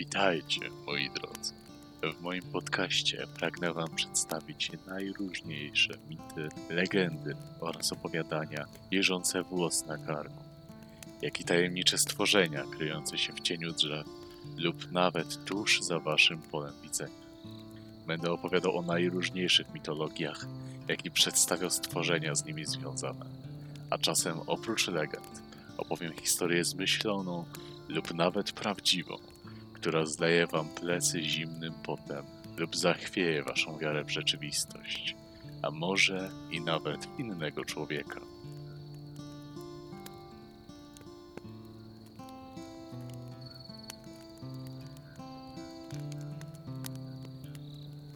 Witajcie, moi drodzy. W moim podcaście pragnę Wam przedstawić najróżniejsze mity, legendy oraz opowiadania jeżące włos na karku, jak i tajemnicze stworzenia kryjące się w cieniu drzew lub nawet tuż za Waszym polem widzenia. Będę opowiadał o najróżniejszych mitologiach, jak i przedstawiał stworzenia z nimi związane. A czasem oprócz legend opowiem historię zmyśloną lub nawet prawdziwą, która zleje wam plecy zimnym potem lub zachwieje waszą wiarę w rzeczywistość, a może i nawet innego człowieka.